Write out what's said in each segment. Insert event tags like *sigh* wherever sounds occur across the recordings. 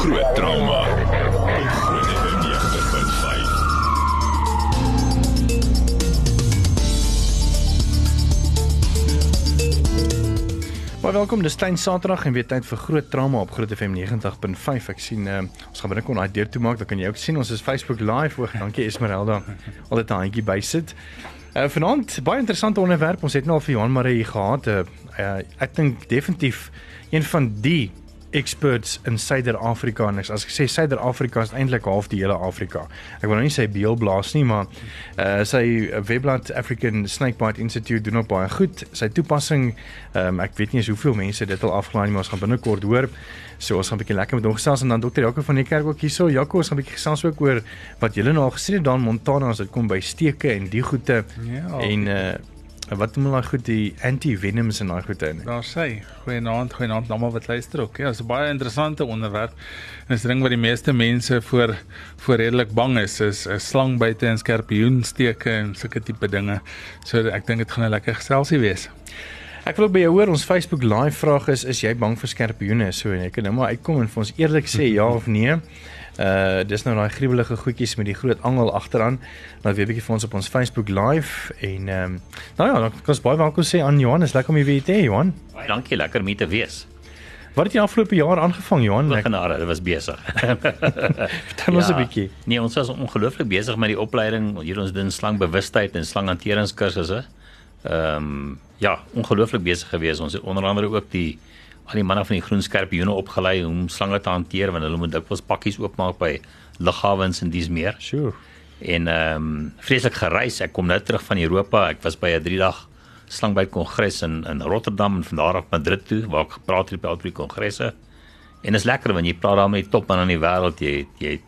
Groot trauma. Groot FM 90.5. Maar welkom, dis Stein Saterdag en weer tyd vir groot drama op Groot FM 90.5. Ek sien uh, ons gaan binnekort daai deur toe maak, dan kan jy ook sien ons is Facebook live. Oog, dankie Esmeralda. Altyd 'n handjie bysit. Uh vanaand baie interessante onderwerp. Ons het nou al vir Johan Marie gehad. Uh, uh ek dink definitief een van die experts in Suider-Afrika en as ek sê Suider-Afrika is eintlik half die hele Afrika. Ek wil nou nie sê beelblaas nie, maar uh sy webblad African Snakebite Institute doen ook baie goed. Sy toepassing, um, ek weet nie eens hoeveel mense dit al afgelaai nie, maar ons gaan binnekort hoor. So ons gaan 'n bietjie lekker met hom gesels en dan dokter Jaco van die kerk ook hierso. Jaco, ons gaan 'n bietjie gesels ook oor wat julle nou al gesien het daar in Montana as dit kom by steke en die goede. Ja. En uh wat noem hulle goed die anti-venoms en daai goede in. Daar sê, goeienaand, goeienaand almal wat luister ook. Ja, dit is 'n baie interessante onderwerp. En dis 'n ding wat die meeste mense voor voor redelik bang is, is 'n slangbyte en skorpioensteke en sulke tipe dinge. So ek dink dit gaan 'n lekker geselsie wees. Ek wil ook by jou hoor ons Facebook live vraag is is jy bang vir skorpioene? So en ek kan nou maar uitkom en vir ons eerlik sê ja of nee. Uh dis nou daai gruwelige goedjies met die groot angel agteraan. Laat weet 'n bietjie vir ons op ons Facebook live en ehm um, nou ja, dan kan ons baie welkom sê aan Johan. Is lekker om jy weer te hê, Johan. Baie dankie, lekker om hier te wees. Wat het jy afgelope jaar aangevang, Johan? Ek Genade, dit was besig. *laughs* vertel ons 'n bietjie. Nee, ons was ongelooflik besig met die opleiding. Hier ons doen slangbewustheid en slanghanteringskursusse. Ehm um, ja, ongelooflik besig gewees. Ons het onder andere ook die al die manne van die groen skorpioene opgelei om slange te hanteer want hulle moet dikwels pakkies oopmaak by lughawens en dis meer. Sjoe. En ehm um, vreeslik gereis. Ek kom nou terug van Europa. Ek was by 'n 3 dag slangbyt kongres in in Rotterdam en van daar af Madrid toe waar ek gepraat het by al drie kongresse. En is lekker want jy praat daar met die topman in die wêreld. Jy jy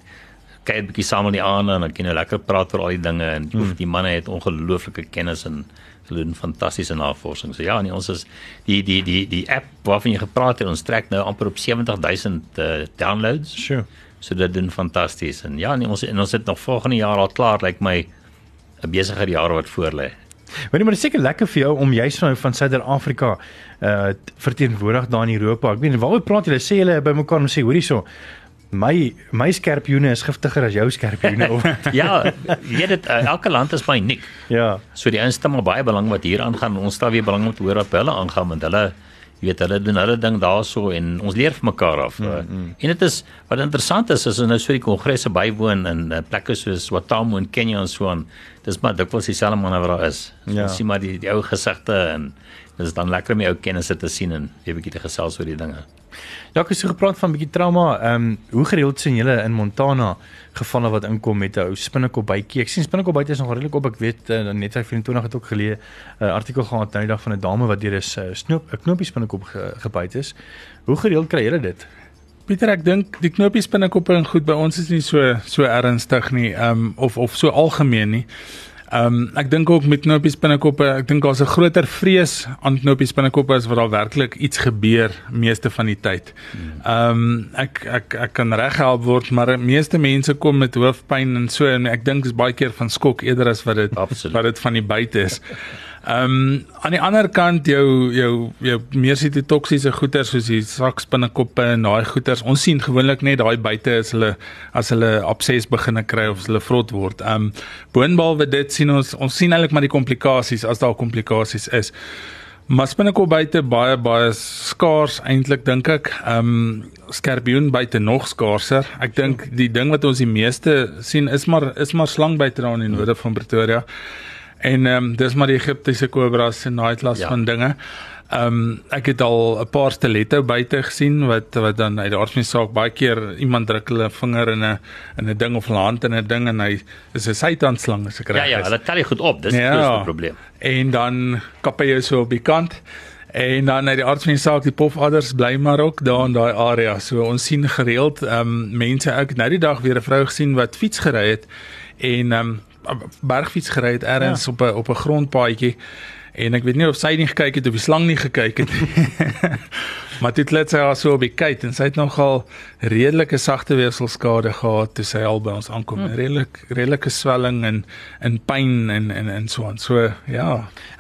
kyk 'n bietjie saam met die ander en dan kan jy lekker praat oor al die dinge en hmm. die manne het ongelooflike kennis en doen fantastiese navorsing. So ja, nee, ons is die die die die app waarvan jy gepraat het, ons trek nou amper op 70000 uh, downloads. Sjoe. So dit doen fantasties en ja, nee, ons en ons het nog volgende jaar al klaar lyk like my 'n besigheid jaar wat voor lê. Weet jy maar dit is seker lekker vir jou om juist nou van Suider-Afrika uh verteenwoordig daar in Europa. Ek weet waaroor praat julle? Sê julle by mekaar om sê hoorie so my my skorpioene is giftiger as jou skorpioene of *laughs* ja, jy weet dit uh, elke land is baie uniek. ja. So die ouens stel maar baie belang wat hier aangaan. Ons stel weer belang om te hoor wat hulle aangaan want hulle jy weet hulle doen hulle ding daarso en ons leer van mekaar af. Mm, mm. En dit is wat interessant is is ons nou so die kongresse bywoon in uh, plekke soos Watamu en Kenia en so aan. Dis maar dikwels dieselfde manne wat daar is. So, Ja. Ons sien maar die die ou gesigte en dit is dan lekker om die ou kennisse te sien en weer 'n bietjie te gesels oor die dinge. Ja, ek het so gepraat van 'n bietjie trauma. Ehm um, hoe gereeld sien julle in Montana gevalle wat inkom met 'n ou spinnekop bytjie? Ek sien spinnekop byte is nog redelik op. Ek weet uh, net hy 24 het ook geleë 'n uh, artikel gehad nou die dag van 'n dame wat deur 'n uh, snoop 'n knoopie spinnekop ge, gebyt is. Hoe gereeld kry julle dit? Pieter, ek dink die knoppies binnekoppe en goed by ons is nie so so ernstig nie, ehm um, of of so algemeen nie. Ehm um, ek dink ook met knoppies binnekoppe, ek dink daar's 'n groter vrees aan knoppies binnekoppe as wat daar werklik iets gebeur meeste van die tyd. Ehm um, ek ek ek kan reghelp word, maar meeste mense kom met hoofpyn en so en ek dink dis baie keer van skok eerder as wat dit wat dit van die buite is. Ehm um, aan die ander kant jou jou jou meer sitotoksiese goeters soos die sakspinnekoppe en daai goeters. Ons sien gewoonlik net daai buite as hulle as hulle abses begine kry of as hulle vrot word. Ehm um, boonbehalwe dit sien ons ons sien eintlik maar die komplikasies as daar komplikasies is. Maar spinnekopbyte baie baie skaars eintlik dink ek. Ehm um, skorpioenbyte nog skaarser. Ek dink die ding wat ons die meeste sien is maar is maar slangbyte daar in die noorde van Pretoria. En ehm um, dis maar die Egiptiese kobras en daai klas Ja. ja. van dinge. Ehm um, ek het al 'n paar stiletto buite gesien wat wat dan uit die aardmesaak baie keer iemand druk hulle vinger in 'n in 'n ding of hulle hand in 'n ding en hy is 'n seitanslang as ek Ja reg ja, is. hulle tel jy goed op. Dis die Ja. grootste probleem. En dan kap hy jou so op die kant. En dan uit die aard van die saak die pofadders bly maar ook daar in daai area. So ons sien gereeld ehm um, mense ek nou die dag weer 'n vrou gesien wat fiets gery het en ehm um, bergfiets gery het ergens ja. op 'n op 'n grondpaadjie. En ek weet nie of sy nie gekyk het of die slang nie gekyk het. *laughs* Maar dit let sy haar so op die kyk en sy het nogal redelike sagte weefselskade gehad toe sy al by ons aankom. Hmm. Redelik redelike swelling en en pyn en en en so aan. So ja.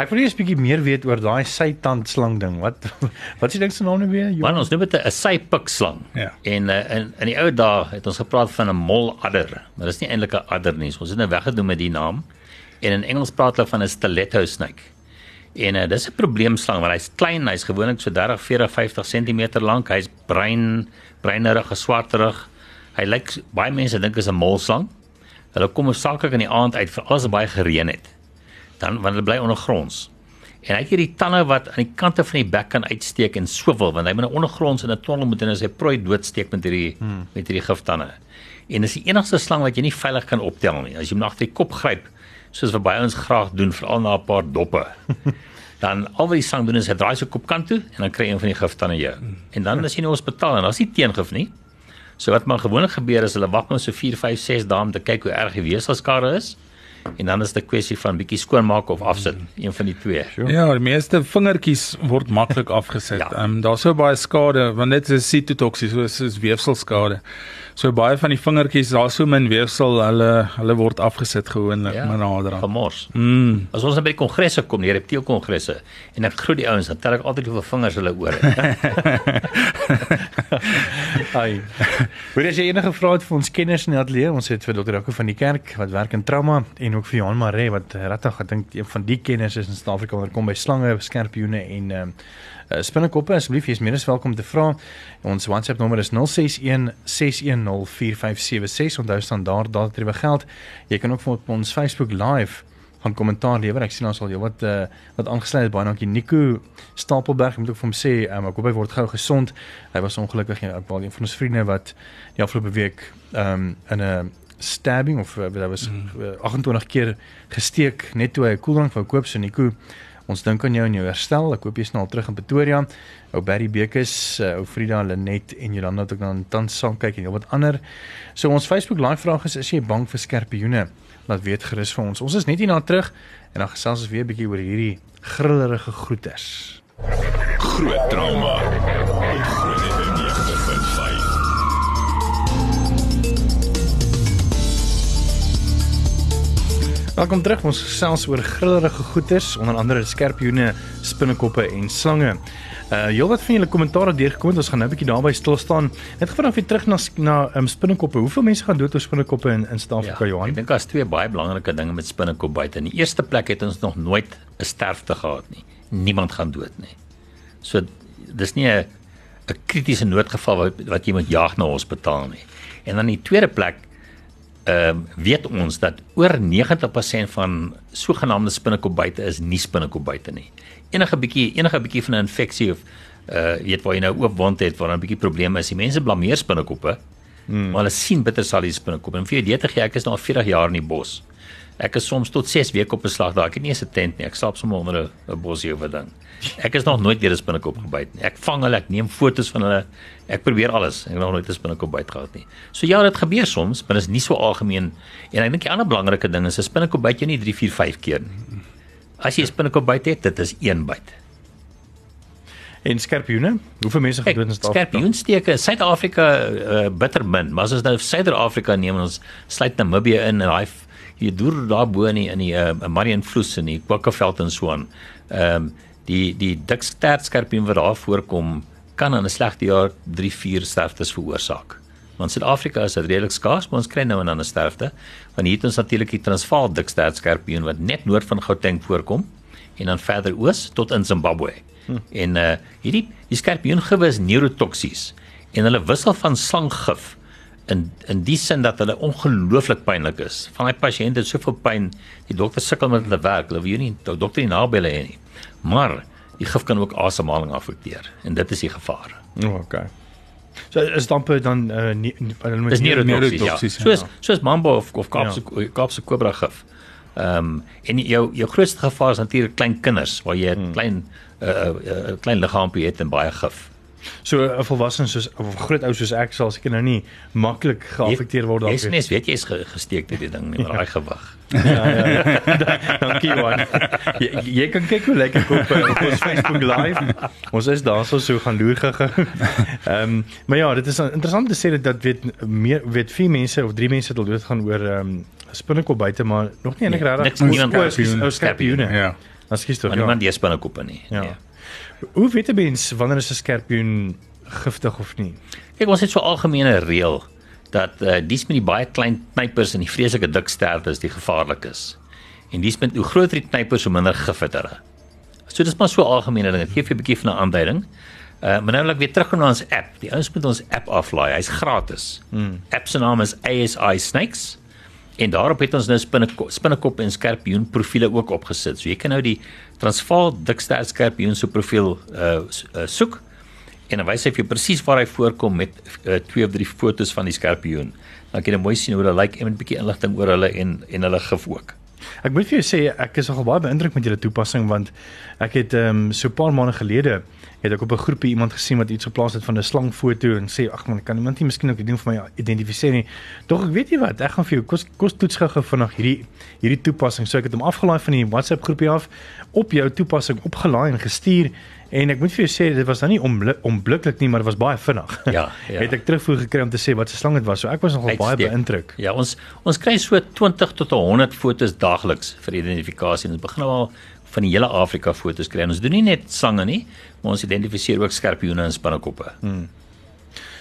Ek wil net 'n bietjie meer weet oor daai sytandslang ding. Wat *laughs* wat is die ding se naam nou weer? Man, ons noem dit 'n sypik slang. Ja. En uh, in in die ou dae het ons gepraat van 'n moladder, maar dis nie eintlik 'n adder nie. Ons het nou weggedoen met die naam. En in Engels praat hulle van 'n stiletto snake. En uh, dis 'n probleemslang want hy's klein, hy's gewoonlik so 30, 40, 50 cm lank. Hy's bruin, bruinerig, swarterig. Hy lyk baie mense dink is 'n molslang. Hulle kom hoofsaaklik in die aand uit vir alles baie gereën het. Dan want hulle bly ondergronds. En hy het hierdie tande wat aan die kante van die bek kan uitsteek en swivel want hy moet nou ondergronds in 'n tonnel moet en as hy prooi doodsteek met hierdie hmm. met hierdie giftande. En dis die enigste slang wat jy nie veilig kan optel nie. As jy hom agter die kop gryp, soos wat baie ons graag doen veral na 'n paar doppe. *laughs* dan al wat die sang doen is hy draai sy kop kant toe en dan kry een van die gif dan in jou. En dan is jy in die hospitaal en daar's nie teengif nie. So wat maar gewoonlik gebeur is hulle wag nou so 4, 5, 6 dae om te kyk hoe erg die weselskade is en dan is dit 'n kwessie van bietjie skoonmaak of afsit, een van die twee. Sure. Ja, die meeste vingertjies word maklik *laughs* afgeset. Ehm ja. um, daar's so baie skade want dit is sitotoksies, so is weefselskade. So baie van die vingertjies, daar's so min weefsel, hulle hulle word afgesit gewoonlik ja, nader aan. Gemors. Mm. As ons by die kongresse kom, die reptielkongresse en ek groet die ouens, dan tel ek altyd hoeveel vingers hulle oor het. *laughs* Ai. Wil jy enige vrae het vir ons kenners in die ateljee? Ons het vir dokter Jaco van die kerk wat werk in trauma en ook vir Johan Maree wat regtig ek dink een van die kenners is in Suid-Afrika wanneer kom by slange, skerpioene en ehm um, uh, spinnekoppe asseblief jy is meer as welkom te vra. Ons WhatsApp nommer is 061 610 4576. Onthou standaard daar terwyl geld. Jy kan ook op ons Facebook live van kommentaar lewer. Ek sien ons al jy wat uh, wat aangesluit is baie dankie Nico Stapelberg. Ek moet ook vir hom sê, um, ek hoop hy word gou gesond. Hy was ongelukkig ja, ek baie een van ons vriende wat die afgelope week um, in 'n stabbing of uh, daar was uh, 28 keer gesteek net toe hy 'n koeldrank wou koop so Nico Ons dink aan jou en jou herstel. Ek hoop jy's nou al terug in Pretoria. Ou Barry Bekes, uh, ou Frida Lenet en Jolanda het ook dan tans saam kyk en wat ander. So ons Facebook live vraag is: is jy bang vir skerpioene? Laat weet gerus vir ons. Ons is net hierna terug en dan gesels ons weer 'n bietjie oor hierdie grillerige groeters. Groot trauma. Groot Welkom terug. Ons gesels oor grillerige goeters, onder andere skerpioene, spinnekoppe en slange. Uh jy wat van julle kommentaare deurgekom het, ons gaan nou 'n bietjie daarby stil staan. Net gefvra of jy terug na na um, spinnekoppe. Hoeveel mense gaan dood oor spinnekoppe in in Suid-Afrika, ja, Johan? Ek dink daar's twee baie belangrike dinge met spinnekop buite. In die eerste plek het ons nog nooit 'n sterfte gehad nie. Niemand gaan dood nie. So dis nie 'n 'n kritiese noodgeval wat wat jy moet jaag na hospitaal nie. En dan die tweede plek ehm uh, weet ons dat oor 90% van sogenaamde spinnekop buite is nie spinnekop buite nie. Enige bietjie enige bietjie van 'n infeksie of uh weet waar jy nou oop wond het waar 'n bietjie probleme is. Die mense blameer spinnekoppe. Hmm. Maar hulle sien bitter sal die spinnekop. En vir jou weet ek ek is nou al 40 jaar in die bos. Ek is soms tot 6 weke op beslag daar. Ek het nie eens 'n tent nie. Ek slaap sommer onder 'n bosie of 'n ding. Ek is nog nooit deur 'n spinnekop gebyt nie. Ek vang hulle, ek neem fotos van hulle. Ek probeer alles. Ek het nog nooit 'n spinnekop byt gehad nie. So ja, dit gebeur soms, maar dit is nie so algemeen. En ek dink die ander belangrike ding is 'n spinnekop byt jou nie 3, 4, 5 keer nie. As jy 'n spinnekop byt het, dit is een byt. En skerpioene? Hoeveel mense gedoen is daar? Skerpioensteke in Suid-Afrika uh, bitter min, maar as ons nou Suider-Afrika neem en ons sluit Namibië in en daai hier deur daar bo in die in die uh, Marienvloes en die Kwakkerveld en so aan. Ehm um, die die dik stertskerpien wat daar voorkom kan in 'n slegte jaar 3 4 sterftes veroorsaak. Want Suid-Afrika is dit redelik skaars, maar ons kry nou en dan 'n sterfte. Want hier het ons natuurlik die Transvaal dik stertskerpien wat net noord van Gauteng voorkom en dan verder oos tot in Zimbabwe. Hm. En uh hierdie die skerpioengif is neurotoksies en hulle wissel van slanggif in in die sin dat hulle ongelooflik pynlik is. Van my pasiënte het soveel pyn, die dokter sukkel met hulle werk. Hulle wil nie die dokter nie naby hulle hê nie. Maar die gif kan ook asemhaling afekteer en dit is die gevaar. Oh, okay. So is dampe dan uh nie hulle moet nie meer toksies. Ja. Soos soos mambo of of kaapse ja. kaapse kobra gif. Ehm um, en jou jou grootste gevaar is natuurlik klein kinders waar jy 'n hmm. klein 'n uh, uh, uh, klein liggaampie het en baie gif. So 'n volwassene soos of groot ou soos ek sal seker nou nie maklik geaffekteer word Jy's daarmee. mens weet jy's ge, gesteek deur die ding maar daai gewig. *laughs* Ja ja. *laughs* Dankie Johan. Jy, jy kan kyk hoe lyk ek op, eh, op ons Facebook live. Ons is daarso so gaan loer gou. Ehm um, maar ja, dit is interessant te sê dat dat weet meer weet vier mense of drie mense het al dood gaan oor ehm um, spinnekop buite maar nog nie eintlik Nee, regtig niks niemand ou skerpioene. Ja. Tog. Maar Ja. niemand eet spinnekoppe nie. Ja. Nee. Hoe weet 'n mens wanneer is 'n skerpioen giftig of nie? Kyk, ons het so algemene reël dat uh, dis met die baie klein knypers en die vreeslike dik sterftes die gevaarlik is. En dis met hoe groter die knypers hoe minder gif het hulle. So dis maar so algemene ding. Dit gee vir 'n bietjie van 'n aanduiding. Uh maar nou wil ek weer terugkom na ons app. Die ouens moet ons app aflaai. Hy's gratis. Hmm. App se naam is ASI Snakes. En daarop het ons nou spinnekop, spinnekop en skerpioen profile ook opgesit. So jy kan nou die Transvaal dikster skerpioen se profiel uh, s- uh soek en dan wys hy vir jou presies waar hy voorkom met uh, twee of drie fotos van die skerpioen. Dan kan jy mooi sien hoe hulle lyk en 'n bietjie inligting oor hulle en en hulle gif ook. Ek moet vir jou sê ek is nogal baie beïndruk met julle toepassing want ek het ehm um, so 'n paar maande gelede het ek op 'n groepie iemand gesien wat iets geplaas het van 'n slangfoto en sê ag man kan iemand nie miskien ook die ding vir my identifiseer nie. Tog ek weet nie wat ek gaan vir jou kos kos toets gou vanaand hierdie hierdie toepassing. So ek het hom afgelaai van die WhatsApp groepie af op jou toepassing opgelaai en gestuur en ek moet vir jou sê dit was nou nie onblikklik nie maar dit was baie vinnig. Ja, *laughs* ja. het ek terugvoer gekry om te sê wat se slang dit was. So ek was nogal baie Uitstek. beïndruk. Ja, ons ons kry so 20 tot 100 fotos daagliks vir identifikasie. Ons begin al van die hele Afrika fotos kry. En ons doen nie net slange nie, maar ons identifiseer ook skerpioene en spinnekoppe. Hmm.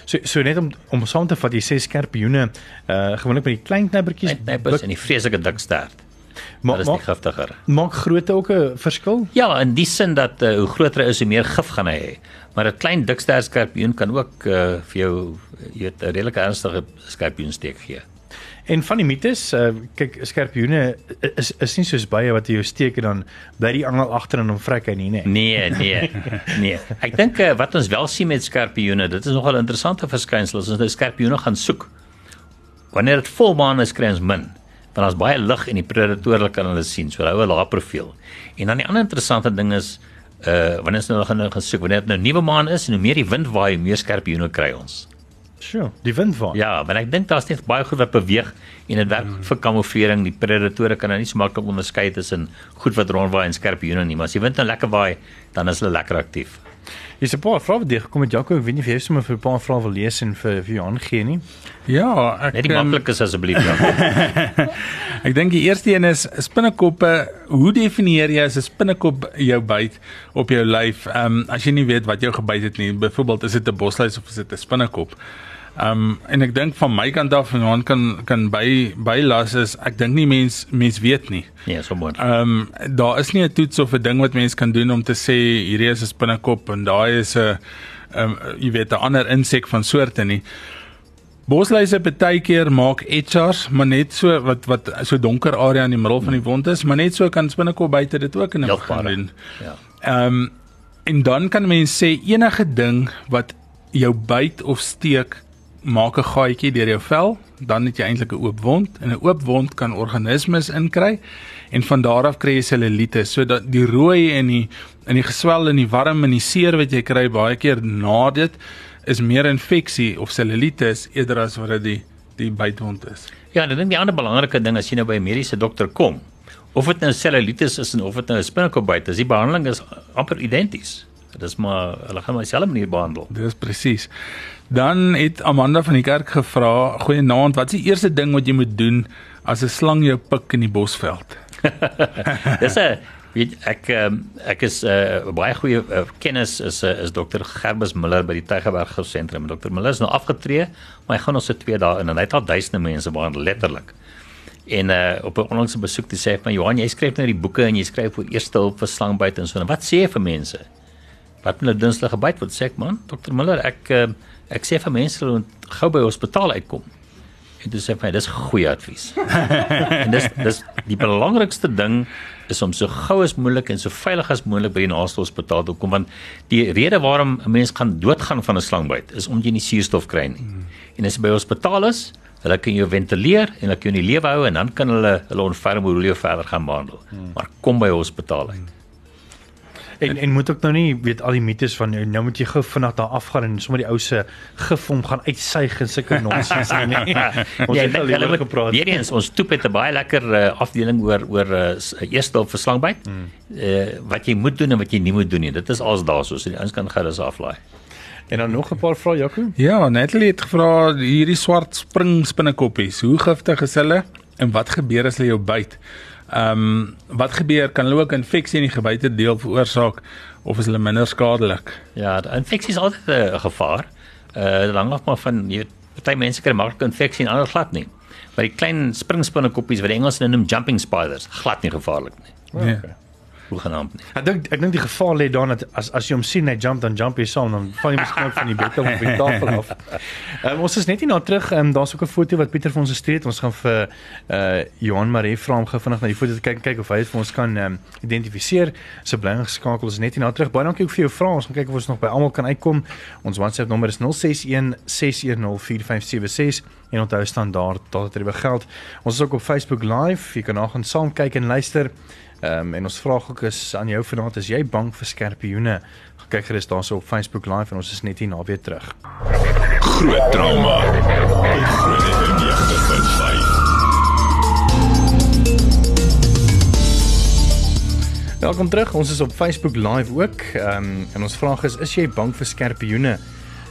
So so net om om saam te vat, jy sê skerpioene, uh gewoonlik met die klein knippertjies. Knypers en die vreeslike dik stert. Ma Dit is nie giftiger. maak grootte ook 'n verskil? Ja, in die sin dat uh, hoe groter hy is, hoe meer gif gaan hy hê. Maar 'n klein dik stert skerpioen kan ook uh, vir jou jy weet 'n redelike ernstige skerpioensteek gee. En van die mites, uh kyk skerpioene is is nie soos baie wat jy jou steek en dan bly die angel agter en hom vrek hy nie, nê. Nee, nee. Nee. Ek dink uh, wat ons wel sien met skerpioene, dit is nogal 'n interessante verskynsel as ons nou skerpioene gaan soek. Wanneer dit volmaan is, kry ons min. Want daar's baie lig en die predatore kan hulle sien, so hulle hou 'n lae profiel. En dan die ander interessante ding is uh wanneer ons nou gaan nou gaan soek, wanneer dit nou nuwe maan is en hoe meer die wind waai, hoe meer skerpioene kry ons. Sure, die wind vaar. Ja, want ek dink daar's net baie goed wat beweeg en dit werk vir kamouflering. Die predatore kan nou nie so maklik onderskei tussen goed wat rondwaai en skerpioene nie, maar as die wind nou lekker waai, dan is hulle lekker aktief. Hier's 'n paar vrae wat deurgekom het Jaco, ek weet nie of jy sommer vir 'n paar vrae wil lees en vir vir Johan gee nie. Ja, ek Net die ehm, maklikes asseblief ja. *laughs* Ek dink die eerste een is spinnekoppe. Hoe definieer jy as 'n spinnekop jou byt op jou lyf? Ehm um, as jy nie weet wat jou gebyt het nie, byvoorbeeld is dit 'n bosluis of is dit 'n spinnekop? Ehm um, en ek dink van my kant af en Johan kan kan by bylas is ek dink nie mens mens weet nie. Nee, so mooi. Ehm um, daar is nie 'n toets of 'n ding wat mens kan doen om te sê hierdie is 'n spinnekop en daai is 'n ehm um, jy weet 'n ander insek van soorte nie. Bosluise baie keer maak etchars, maar net so wat wat so donker area in die middel van die wond is, maar net so kan spinnekop buite dit ook in 'n begin Heelbare. doen. Ja. Ehm um, en dan kan mens sê enige ding wat jou byt of steek maak 'n gaatjie deur jou vel, dan het jy eintlik 'n oop wond en 'n oop wond kan organismes inkry en van daar af kry jy sellulitis. So dat die rooi en die in die geswel en die warm en die seer wat jy kry baie keer na dit is meer infeksie of sellulitis eerder as wat dit die die bytwond is. Ja, en ek dink die ander belangrike ding as jy nou by 'n mediese dokter kom, of dit nou cellulitis is en of dit nou 'n spinnekop byt is, die behandeling is amper identies. Dit is maar hulle gaan maar dieselfde manier behandel. Dis presies. Dan het Amanda van die kerk gevra, "Goeienaand, wat is die eerste ding wat jy moet doen as 'n slang jou pik in die bosveld?" *laughs* Dis 'n weet ek um, ek is 'n uh, baie goeie uh, kennis is uh, is dokter Gerbus Miller by die Tygerberg sentrum. Dokter Miller is nou afgetree, maar hy gaan ons se 2 dae in en hy het al duisende mense behandel letterlik. En uh op 'n onlangse besoek toe sê hy vir my Johan, jy skryf nou die boeke en jy skryf oor eerste hulp vir slangbyte en so. En wat sê jy vir mense? Wat hulle dinsdag gebyt word, sê ek man, dokter Miller, ek uh, ek sê vir mense hulle moet gou by hospitaal uitkom. En toe sê hy my, dis goeie advies. *laughs* en dis dis die belangrikste ding is om so gou as moontlik en so veilig as moontlik by die naaste hospitaal te kom want die rede waarom 'n mens gaan doodgaan van 'n slangbyt is omdat jy nie suurstof kry nie. Mm. En as jy by hospitaal is, hulle kan jou ventileer en hulle kan jou in die lewe hou en dan kan hulle hulle ontferm hoe hulle jou verder gaan behandel. Mm. Maar kom by hospitaal uit. En en moet ook nou nie weet al die mites van nou nou moet jy gou vinnig daar afgaan en sommer die ou se gif hom gaan uitsuig en sulke nonsens nie. *laughs* Ons Ja, het al hulle moet- gepraat. Weer eens, ons toep het 'n baie lekker uh, afdeling oor oor uh, eerste hulp vir slangbyt. Mm. Uh, wat jy moet doen en wat jy nie moet doen nie. Dit is als daarso, so die ouens kan gerus aflaai. En dan nog 'n paar vrae Jaco. Ja, Natalie het gevra hierdie swart spring spinnekoppies, hoe giftig is hulle en wat gebeur as hulle jou byt? Ehm um, wat gebeur kan hulle ook infeksie in die gebyte deel veroorsaak of is hulle minder skadelik? Ja, die infeksie is altyd 'n gevaar. Uh dit hang af maar van jy weet, party mense kry maklike infeksie en ander glad nie. Maar die klein springspinnekoppies wat die Engels noem jumping spiders, glad nie gevaarlik nie. Nee. Hoegenaamd nie. Ek dink ek dink die gevaar lê daarin dat as as jy hom sien hy jump dan jump jy saam dan val jy miskien van die bed af of die *laughs* tafel af. Um, ons is net nie na terug. Um, Daar's ook 'n foto wat Pieter vir ons gestuur het. Ons gaan vir uh Johan Maree vra om gou vinnig na die foto te kyk kyk of hy dit vir ons kan um, identifiseer. So bly ingeskakel. Ons is net nie na terug. Baie dankie ook vir jou vrae. Ons gaan kyk of ons nog by almal kan uitkom. Ons WhatsApp nommer is 061 610 4576 en onthou standaard dat dit geld. Ons is ook op Facebook live. Jy kan na gaan saam kyk en luister. Ehm um, en ons vraag ook is aan jou vanaand is jy bang vir skerpioene? Gaan kyk gerus daarso op Facebook live en ons is net hier na weer terug. Groot trauma. Groot FM 90.5. Welkom terug. Ons is op Facebook live ook. Ehm um, en ons vraag is is jy bang vir skerpioene?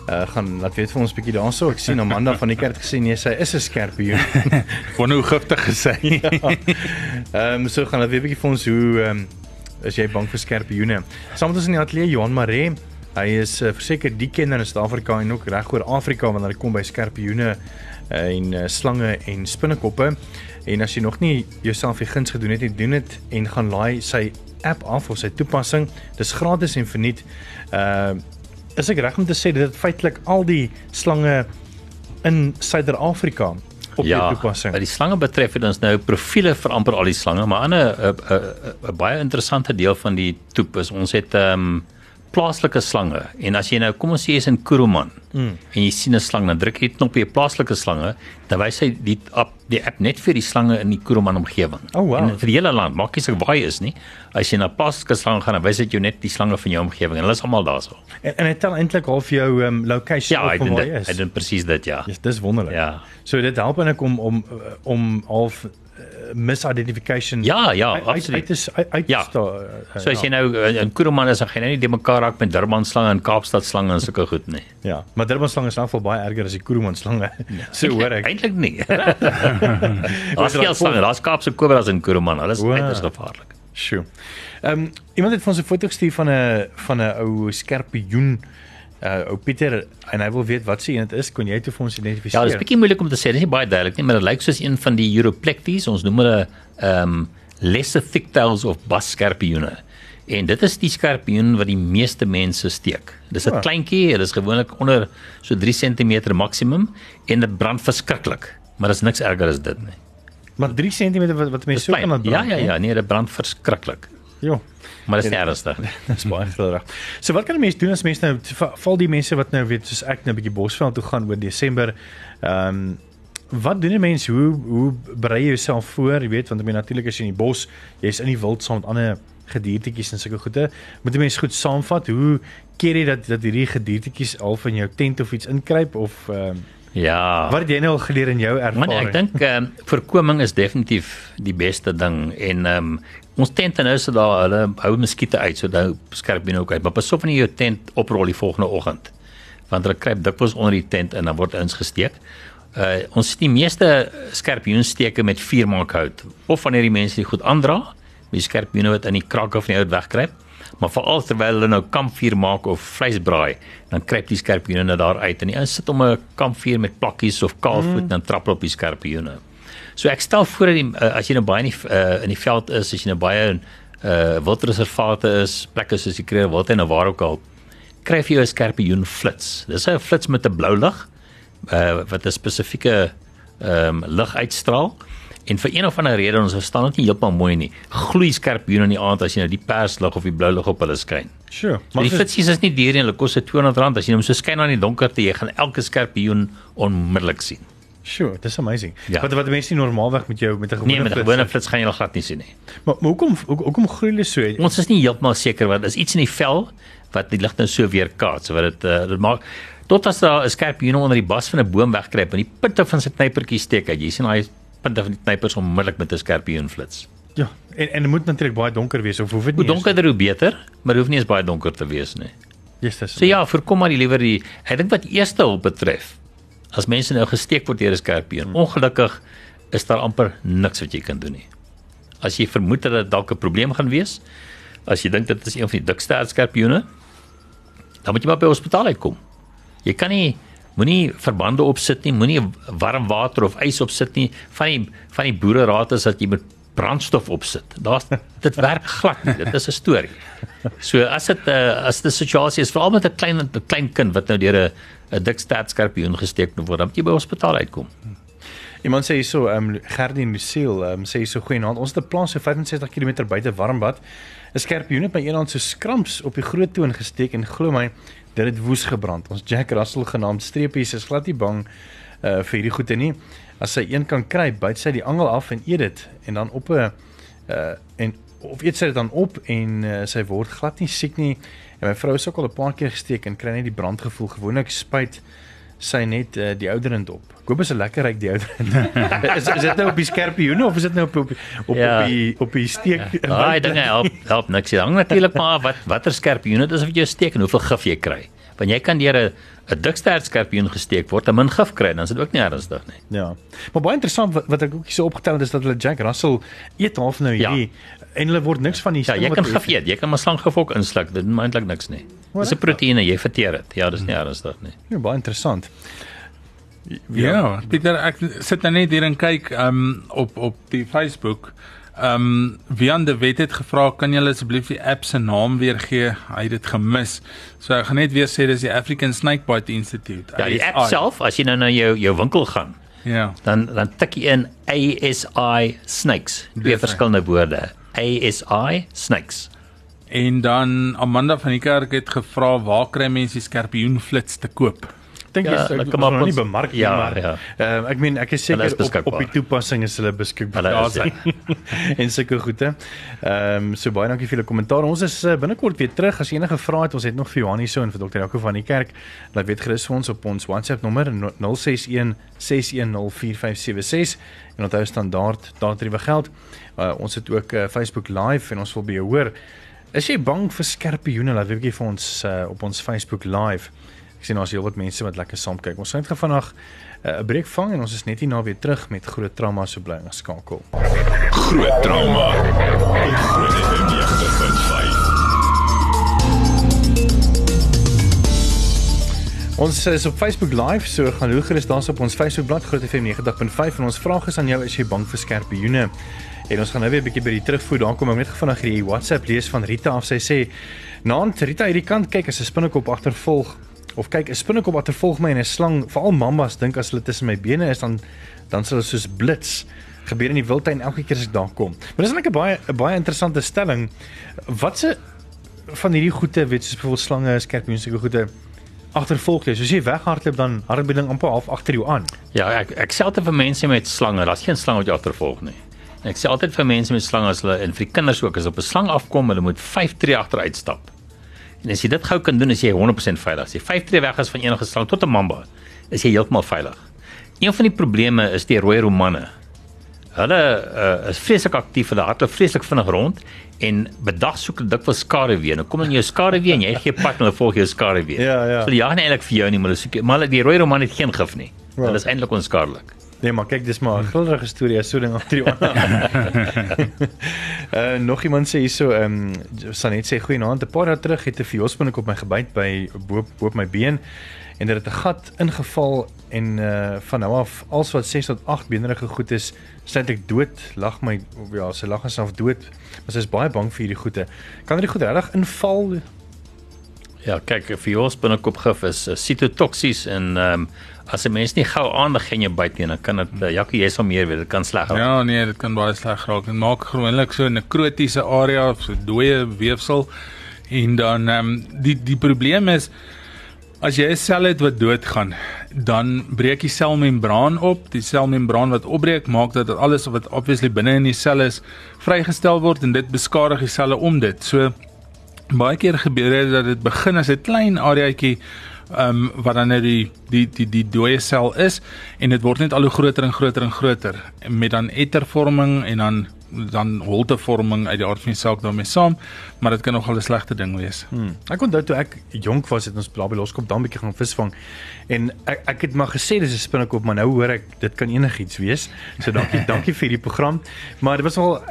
Uh gaan laat weet vir ons 'n bietjie daarso. Ek sien Amanda van die kerk gesê nee, sy is 'n skerpioen. *laughs* Wonder hoe giftig is hy? *laughs* Ehm um, so gaan laat weet 'n bietjie vir ons hoe ehm um, is jy bang vir skerpioene? Saam met ons in die ateljee Johan Maree. Hy is uh, verseker die kenner in Suid-Afrika en ook reg oor Afrika wanneer dit kom by skerpioene uh, en uh, slange en spinnekoppe. En as jy nog nie jouself die guns gedoen het nie, doen dit en gaan laai sy app af of sy toepassing. Dis gratis en verniet. Uh is ek reg om te sê dit feitelik al die slange in Suider-Afrika op ja, die toepassing. Wat die slange betref het ons nou profile vir amper al die slange, maar 'n 'n 'n baie interessante deel van die toep is ons het ehm um, plaaslike slange en as jy nou kom ons sê jy's in Kuruman mm. en jy sien 'n slang dan druk jy die knoppie plaaslike slange dan wys hy die app die app net vir die slange in die Kuruman omgewing Oh, wow. en vir die hele land maak nie saak waar jy is nie as jy na plaaslike slange gaan dan wys dit jou net die slange van jou omgewing en hulle is almal daarso En, en dit tel eintlik half jou um, location ja op hy van doen waar jy hy is. doen presies dit ja Yes, dis wonderlik. Ja. So dit help eintlik om om uh, om half misidentification ja ja uit- absoluut uit uit, uit Ja. sta, uh, So as jy nou uh, in Kuruman is, dan gaan jy nou nie die mekaar raak met Durban slange en Kaapstad slange en sulke goed nie. *laughs* ja, maar Durban slange is in geval baie erger as die Kuruman slange. *laughs* so hoor ek. Eintlik nie. *laughs* Daar's veel slange, daar's Kaapse kobras in Kuruman. Hulle is Wow. uiters gevaarlik. Sjoe. Ehm um, iemand het vir ons 'n foto gestuur van 'n van 'n ou skerpioen uh ou Pieter en hy wil weet wat se een dit is. Kon jy dit vir ons identifiseer? Ja, dit is bietjie moeilik om te sê. Dit is nie baie duidelik nie, maar dit lyk soos een van die Europlectes. Ons noem hulle ehm um, lesser thicktails of basskerpioene. En dit is die skerpioen wat die meeste mense steek. Dis 'n Ja. kleintjie, dit is gewoonlik onder so 3 cm maksimum en dit brand verskriklik. Maar is niks erger as dit nie. maar 3 cm wat wat mense so kan Ja, brand, ja, hè? ja, nee, dit brand verskriklik. Ja. Maar dit is ernstig nie. Dis baie grillig. So wat kan 'n mens doen as mense nou va- val die mense wat nou weet soos ek nou 'n bietjie Bosveld toe gaan oor Desember. Ehm um, wat doen 'n mens? Hoe hoe berei jy jouself voor? Jy weet want ek meen natuurlik as jy in die bos, jy's in die wild saam met ander gediertetjies en sulke goede. Moet 'n mens goed saamvat hoe keer jy dat dat hierdie gediertetjies al van jou tent of iets inkruip of ehm um, Ja. wat het jy nou al geleer in jou Man, ervaring? ek dink ehm um, voorkoming is definitief die beste ding en ehm um, ons tente nou so daar hulle hou muskiete uit so nou skerp binne ook uit maar pas op wanneer jy jou tent oprol die volgende oggend want hulle kruip dikwels onder die tent en dan word ons gesteek. Uh ons sien die meeste skerpioensteke met viermaakhout of wanneer die mense dit goed aandra, die skerpioene wat in die krakke van die hout wegkruip, maar veral terwyl hulle nou kampvuur maak of vleis braai, dan kruip die skerpioene daar uit en die ouens sit om 'n kampvuur met plakkies of kaalvoet mm. dan trap hulle op die skerpioene. So ek stel voor dat die, uh, as jy nou baie in die uh, in die veld is, as jy nou baie in uh wildreservate is, plekke soos die Kruger Wildtuin of waar ook al, kry jy 'n skerpioen flits. Dis 'n flits met 'n blou lig uh wat 'n spesifieke ehm um, lig uitstraal. En vir een of ander rede ons verstaan dit nie heeltemal mooi nie. Gloei skerpioene in die aand as jy nou die perslig of die blou lig op hulle skyn. Sure. Maar die flitsies is nie duur nie, hulle kos se R200 as jy hom so skyn aan die donkerte, jy gaan elke skerpioen onmiddellik sien. Sure, dis amazing. Ja. Wat wat mense nie normaalweg met jou met 'n gewone Nee, met 'n flits- gewone flits gaan jy nog glad nie sien nie. Maar, maar hoekom hoe- hoekom groei hulle so? Ons is nie heeltemal seker wat is iets in die vel wat die lig nou so weerkaats wat dit uh, dit maak tot as daar 'n skerpioen onder die bas van 'n boom wegkruip en die punte van sy knypertjie steek uit. Jy sien daai punte van die knypers onmiddellik met 'n skerpioen flits. Ja, en en dit moet natuurlik baie donker wees of hoef dit Hoe nie? eens- donkerder hoe beter, maar hoef nie eens baie donker te wees nie. Yes, dis. So ja, voorkom maar die liewer die ek dink wat eerste hulp betref. As mense nou gesteek word deur 'n skerpioen, ongelukkig is daar amper niks wat jy kan doen nie. As jy vermoed dat dit dalk 'n probleem gaan wees, as jy dink dit is een van die dikste skerpioene, dan moet jy maar by hospitaal uitkom. Jy kan nie moenie verbande opsit nie, moenie warm water of ys opsit nie. Van die van die boereraad is dat jy met brandstof opsit. Daar's dit werk glad nie. Dit is 'n storie. So as dit uh, as die situasie is veral met 'n klein 'n klein kind wat nou deur 'n 'n dik staatskarpioen gesteek word, dan moet jy by hospitaal uitkom. Iemand sê hierso, ehm um, Gerdie Lucille, ehm um, sê hierso goeienaand. Ons het 'n plaas so 65 km buite Warmbad. 'n Skerpioen het by eendag so skramps op die groot toon gesteek en glo my, dit het woes gebrand. Ons Jack Russell genaamd streepies is glad nie bang uh vir hierdie goede nie. As sy een kan kry, byt sy die angel af en eet dit en dan op 'n uh en of eet sy dit dan op en uh, sy word glad nie siek nie. En my vrou is ook al 'n paar keer gesteek en kry net die brandgevoel. Gewoonlik spuit sy net uh, die ouderend op. Hoop is lekker ryk die ouderend. *laughs* is, is dit nou op die skerpioene of is dit nou op op op, Ja. op die op die steek? Daai *laughs* dinge help help niks. Dit hang natuurlik maar wat watter skerpioen dit is wat jy steek en hoeveel gif jy kry. Want jy kan deur 'n 'n dikstert skerpioen gesteek word en min gif kry, dan is dit ook nie ernstig nie. Ja. Maar baie interessant wat, wat ek ook hier so opgetel het is dat hulle Jack Russell eet half nou Ja. hierdie en hulle word niks van die Ja, jy kan gif eet. Jy kan maar slanggif ook insluk. Dit doen eintlik niks nie. Dis 'n proteïene, jy verteer dit. Ja, dis nie ernstig nie. Ja, baie interessant. Ja, Pieter, ek sit nou net hier en kyk um op op die Facebook. Um Wian de Wet het gevra, kan julle asseblief die app se naam weer gee? Hy het dit gemis. So ek gaan net weer sê dis die African Snakebite Institute. Ja, die app ASI. self, as jy nou na jou jou winkel gaan, Ja. dan dan tik jy in ASI snakes. Twee verskillende woorde. ASI snakes. En dan Amanda van die kerk het gevra, waar kry mense die skerpioenflits te koop? Dink Ja, jy hulle ek op maar nie bemark nie, Ja, maar ja. Ehm ek meen ek is seker is op, op die toepassing is hulle beskikbaar. Hulle Ja, is *laughs* dit. en sulke goede. Ehm so baie dankie vir julle kommentaar. Ons is uh, binnekort weer terug. As enige vrae het, ons het nog vir Johan hierso en vir Dr. Jaco van die kerk. Laat weet gerus vir ons op ons WhatsApp nommer 061 6104576 en onthou standaard daardie geld. Uh, ons het ook uh, Facebook live en ons wil by jou hoor. Is jy bang vir skerpioene? Laat weet jy vir ons uh, op ons Facebook live. Ek sien daar's heelwat mense wat lekker saam kyk. Ons gaan net vanaand 'n uh, breek vang en ons is net hier na weer terug met groot trauma so bly. Groot trauma. Op Groot FM 90.5. Ons is op Facebook live, so gaan hoe gerus daar op ons Facebookblad Groot FM 90.5 en ons vraag is aan jou is jy bang vir skerpioene? En ons gaan nou weer 'n bietjie by die terugvoer. Daar kom ek net vinnig hierdie WhatsApp lees van Rita af. Sy sê: "Naand Rita hierdie kant kyk as 'n spinnekop agtervolg of kyk 'n spinnekop agtervolg my en 'n slang, veral mammas dink as hulle tussen my bene is dan dan sal dit soos blits gebeur in die wildtuin elke keer as ek daar kom." Maar dis net 'n baie 'n baie interessante stelling. Watse van hierdie goeie, weet soos byvoorbeeld slange, skerpioene, sulke goeie agtervolg jy. So as jy weghardloop dan hardloop ding amper half agter jou aan. Ja, ek ek sê altyd vir mense met slange, daar's geen slang wat jou agtervolg nie. En ek sê altyd vir mense met slange as hulle en vir die kinders ook as op 'n slang afkom, hulle moet 5 tree agteruit stap. En as jy dit gou kan doen, is jy 100% veilig. As jy 5 tree weg is van enige slang tot 'n mamba, is jy heeltemal veilig. Een van die probleme is die rooi romanne. Hulle uh, is vreeslik aktief, hulle hardloop vreeslik vinnig rond en bedag soek hulle dikwels skaduwee. Nou kom in jou skaduwee en jy gee pad en hulle volg jou skaduwee. Ja, ja. So hulle jag nie eintlik vir jou nie, maar hulle soek maar hulle- die rooi roman het geen gif nie. Ja. Hulle is eintlik onskadelik. Nee, maar kyk, dis maar 'n grillerige storie as so ding agter jou aan. uh nog iemand sê hierso, ehm um, Sanet sê goeienaand, 'n paar dae terug het 'n viospinnik op my gebyt by bo bo op my been en dit het 'n gat ingeval en uh van nou af als wat 6 tot 8 beenrige goed is, sluit ek dood, lag my ja, sy lag haarself dood. Maar sy is baie bang vir hierdie goeie. Kan hierdie goed regtig inval? Ja, kyk, vir jou spinnekopgif is sitotoksies en ehm um, as 'n mens nie gou aandag gee in jou byt nie, dan kan dit uh, jakkie jy sal meer weet, dit kan sleg raak. Ja, nee, dit kan baie sleg raak. Dit maak gewoonlik so 'n nekrotiese area so dooie weefsel. En dan ehm um, die die probleem is as jy 'n sel het wat doodgaan dan breek die selmembraan op. Die selmembraan wat opbreek maak dat alles wat obviously binne in die sel is vrygestel word en dit beskadig die selle om dit. So baie keer gebeur dit dat dit begin as 'n klein areaatjie ehm um, wat dan net die die die die dooie sel is en dit word net al hoe groter en groter en groter met dan ettervorming en dan dan holtevorming uit die aard van die saak daarmee saam, maar dit kan nogal 'n slegte ding wees. Hmm. Ek onthou toe ek jonk was het ons daar by Loskop dan bietjie gaan visvang en ek ek het maar gesê dis 'n spinnekop, maar nou hoor ek dit kan enigiets wees. So dankie *laughs* dankie vir die program. Maar dit was al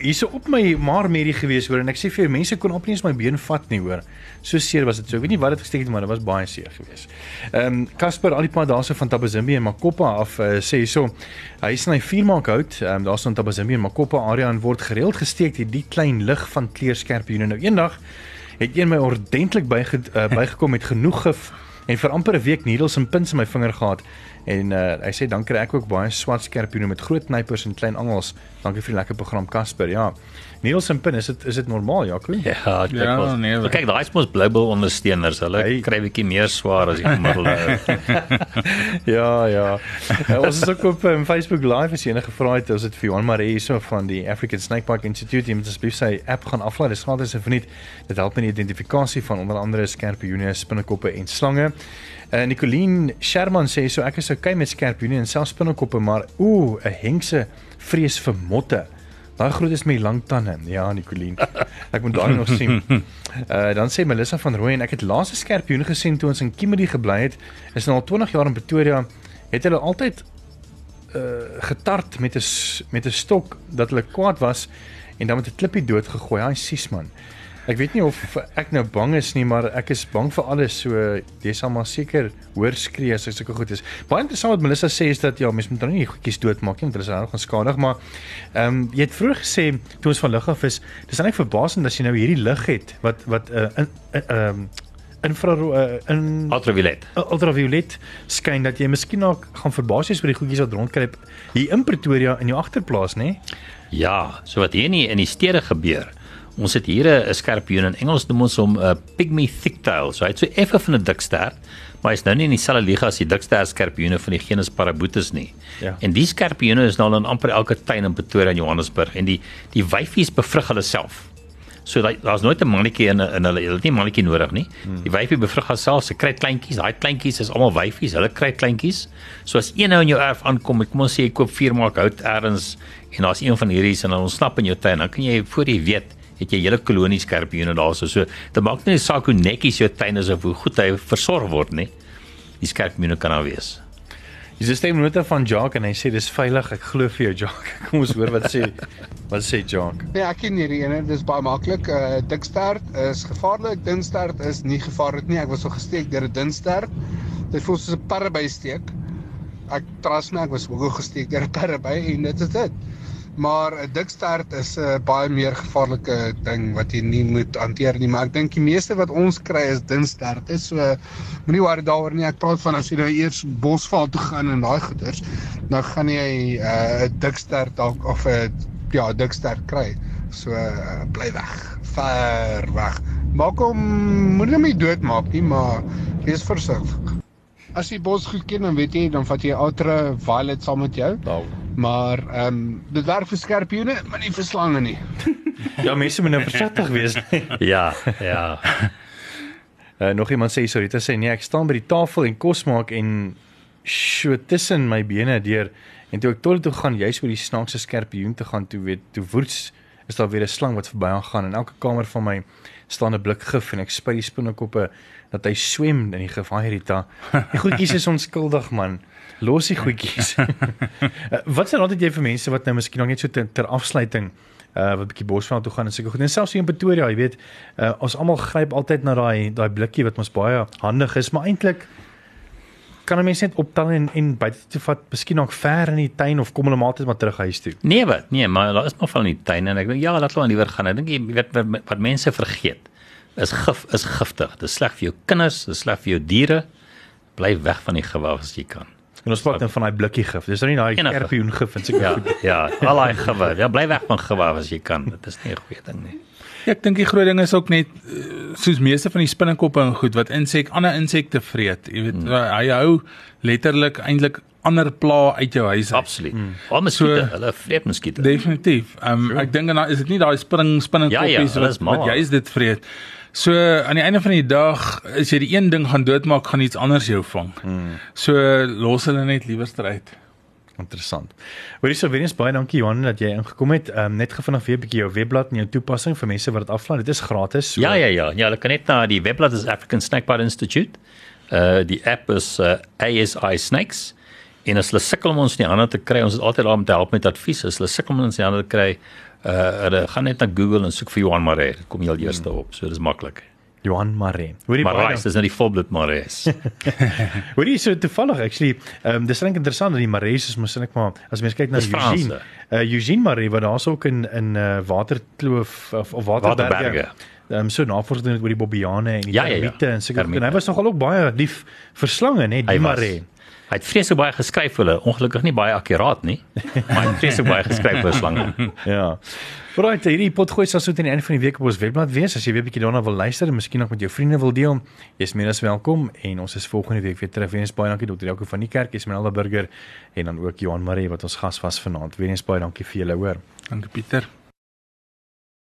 hierso op my maar medie gewees hoor en ek sê vir jou mense kon op nie eens my been vat nie hoor. So seer was dit so. Ek weet nie wat dit gesteek het maar dit was baie seer geweest. Ehm um, Casper al die pad daarso van Tabazimbi en Makopa af uh, sê hierso hy sny vuur maak hout. Ehm um, daarso in Tabazimbi en Makopa area en word gereeld gesteek hierdie klein lig van kleerskerpioene. Nou eendag het een my ordentlik byge, uh, bygekom met genoeg gif en vir amper 'n week needles en pins in my vinger gehad en uh, hy sê dan kry ek ook baie swart skerpioene met groot knypers en klein angels. Dankie vir die lekker program Casper. Ja. Niels en Pin, is dit is dit normaal, Jaco? Ja, ek Ja, ja, nee, nee, kyk, daai is mos Blue Bull ondersteuners. Hulle Hey. hey. kry bietjie meer swaar as die gemiddelde. *laughs* Ja, ja. Uh, ons is ook op um, Facebook Live as enige vrae het, ons het vir Johan Maree hierso van die African Snake Park Institute, jy moet asseblief sy app gaan aflaai. Dit is gratis en verniet. Dit help met die identifikasie van onder andere skerpioene, spinnekoppe en slange. Uh, Nicoline Sherman sê so ek is okay met skerpioene en selfs spinnekoppe, maar ooh, 'n hengse vrees vir motte. Daai groot is met lang tande. Ja, Nicoline. *laughs* Ek moet daai nog sien. Uh *laughs* dan sê Melissa van Rooyen, ek het laas 'n skerpioen gesien toe ons in Kimberley gebly het. Is nou al 20 jaar in Pretoria. Het hulle altyd uh getart met 'n met 'n stok dat hulle kwaad was en dan met 'n klippie doodgegooi. Hy sies man. Ek weet nie of ek nou bang is nie, maar ek is bang vir alles. So jy sal maar seker hoor skree as dit sulke goed is. Baie interessant wat Melissa sê is dat ja, mens moet nou nie goedjies doodmaak nie want hulle is reg gaan skadig, maar ehm um, jy het vroeër gesê toe ons van lig af is, dis eintlik verbasend as jy nou hierdie lig het wat wat 'n uh, in ehm um, infra uh, in Ultraviolet. ultraviolet skyn dat jy miskien ook gaan verbaas wees oor die goedjies wat rondkruip hier in Pretoria in jou agterplaas, nê? Nee? Ja, so wat hier nie in die stede gebeur. Ons het hier 'n skerpioen in Engels noem ons hom 'n pygmy thicktail. So hy het so effe van 'n dikstert, maar hy's nou nie in dieselfde liga as die dikstert skerpioene van die genus Parabutus nie. Ja. En die skerpioene is nou al in amper elke tuin in Pretoria en Johannesburg en die die wyfies bevrug hulle self. So daar's nooit 'n mannetjie in in hulle hulle het nie mannetjie nodig nie. Die wyfie bevrug haarself, sy kry kleintjies. Daai kleintjies is almal wyfies, hulle kry kleintjies. So as een nou in jou erf aankom, kom ons sê jy koop vuur maak hout ergens en daar's een van hierdie en dan ontsnap in jou tuin, dan kan jy voor jy weet het jy hele kolonie skerpioene daarso. So dit maak nie saak hoe netjies jou tuin is of hoe goed hy versorg word nie. Die skerpioene kan daar wees. Dis 'n stemnote van Jock en hy sê dis veilig. Ek glo vir jou Jock. *laughs* Kom ons hoor wat sê wat sê Jock. Nee, ek ken hierdie ene, dis baie maklik. Uh dikstert is gevaarlik, dunstert is nie gevaarlik nie. Ek was so gesteek deur 'n dunstert. Dit voel soos 'n parreby-steek. Ek trust my, ek was ook al gesteek deur 'n parreby en dit is dit. Maar 'n dikstert is 'n baie meer gevaarlike ding wat jy nie moet hanteer nie, maar ek dink die meeste wat ons kry is dunstert. Is so moenie worry daaroor nie. Ek praat van as jy nou eers bosval toe gaan en daai goeters, dan gaan jy 'n uh, dikstert dalk of 'n ja, dikstert kry. So uh, bly weg. Ver weg. Maak hom moenie hom doodmaak nie, maar wees versigtig. As jy bos goed ken, dan weet jy, dan vat jy ultra violet saam met jou. Nou. Maar ehm um, dit werk vir skerpioene, maar nie vir slange nie. *laughs* Ja, mense moet nou versigtig wees. *laughs* Ja, ja. Uh, *laughs* nog iemand sê sorry, dit sê nee, ek staan by die tafel en kos maak en so tussen my bene deur en toe ek toilet toe gaan, juis oor die snaakse skerpioen te gaan, toe weet, toe woets is daar weer 'n slang wat verby aangaan en elke kamer van my staan 'n blik gif en ek spuit die spinnekoppe dat hy swem in die gif. Haai Rita. Die goedjies is onskuldig man. Los die goedjies. uh, *laughs* wat sê altyd jy vir mense wat nou miskien nog net so ter, ter afsluiting uh wat 'n bietjie Bosveld toe gaan en seker goed. En selfs hier in Pretoria, jy weet, uh ons almal gryp altyd na daai daai blikkie wat ons baie handig is, maar eintlik kan 'n mens net optel en en buite toe vat, miskien nog ver in die tuin of kom hulle maar altyd maar terug huis toe. Nee wat? Nee, maar daar is nog van die tuin en ek dink ja, laat hulle liewer gaan. Ek dink jy weet wat, wat mense vergeet is gif is giftig. Dit is sleg vir jou kinders, dit is sleg vir jou diere. Bly weg van die gewig as jy kan. En ons praat dan van daai blikkie gif. Dis nou nie daai skerpioen gif en seker Ja, goed. ja, al daai gewig. Ja, bly weg van gewig as jy kan. Dit is nie 'n goeie ding nie. Ja, ek dink die groot ding is ook net eh, soos meeste van die spinnekoppe en goed wat insek ander insekte vreet. Jy weet mm. hy hou letterlik eintlik ander pla uit jou huis. uit. Absoluut. Mm. Al muskiete, So- hulle vreet muskiete. Definitief. Um, sure. ek dink dan is dit nie daai spring spinningkoppies Ja, ja, wat is wat jy's dit vreet. So aan die einde van die dag as jy die een ding gaan doodmaak, gaan iets anders jou vang. Mm. So los hulle net liewer uit. Interessant. Hoorie so weer eens baie dankie Johan dat jy ingekom het. Ehm um, net gevinnig weer 'n bietjie jou webblad en jou toepassing vir mense wat dit aflaai. Dit is gratis. So Ja, ja, ja. Ja, hulle kan net na die webblad is African Snackbar Institute. Uh die app is uh, ASI Snakes. En as hulle sukkel om ons in die hande te kry, ons is altyd daar om te help met advies. As hulle sukkel om ons in die hande te kry, uh hulle gaan net na Google en soek vir Johan Maree. Dit kom heel eerste op. So dis maklik. Johan Maree. Hoorie baie Maree, dis nou die volbloed Maree. *laughs* Hoorie so toevallig actually, ehm um, dis eintlik interessant dat die Marees is mos net maar as mens kyk na. Eugene. Uh Eugene Maree wat daar's ook in in uh, Waterkloof of, of Waterberge. Waterberge. Ehm um, so navorsing oor die bobbiane en die Ja, ja, ja. termiete en seker Termiete. en hy was nogal ook baie lief vir slange, net die. Maree. Hy het vreeslik baie geskryf vir hulle. Ongelukkig nie baie akkuraat nie. Maar hy het vreeslik baie geskryf vir slange. *laughs* Ja. Right, hierdie potgooi sal so teen die einde van die week op ons webblad wees. As jy weer 'n bietjie daarna wil luister en miskien ook met jou vriende wil deel, jy's meer as welkom en ons is volgende week weer terug. Weer eens baie dankie Dr. Elko van die kerk, Esmeralda Burger en dan ook Johan Maree wat ons gas was vanaand. Weer eens baie dankie vir julle hoor. Dankie Pieter.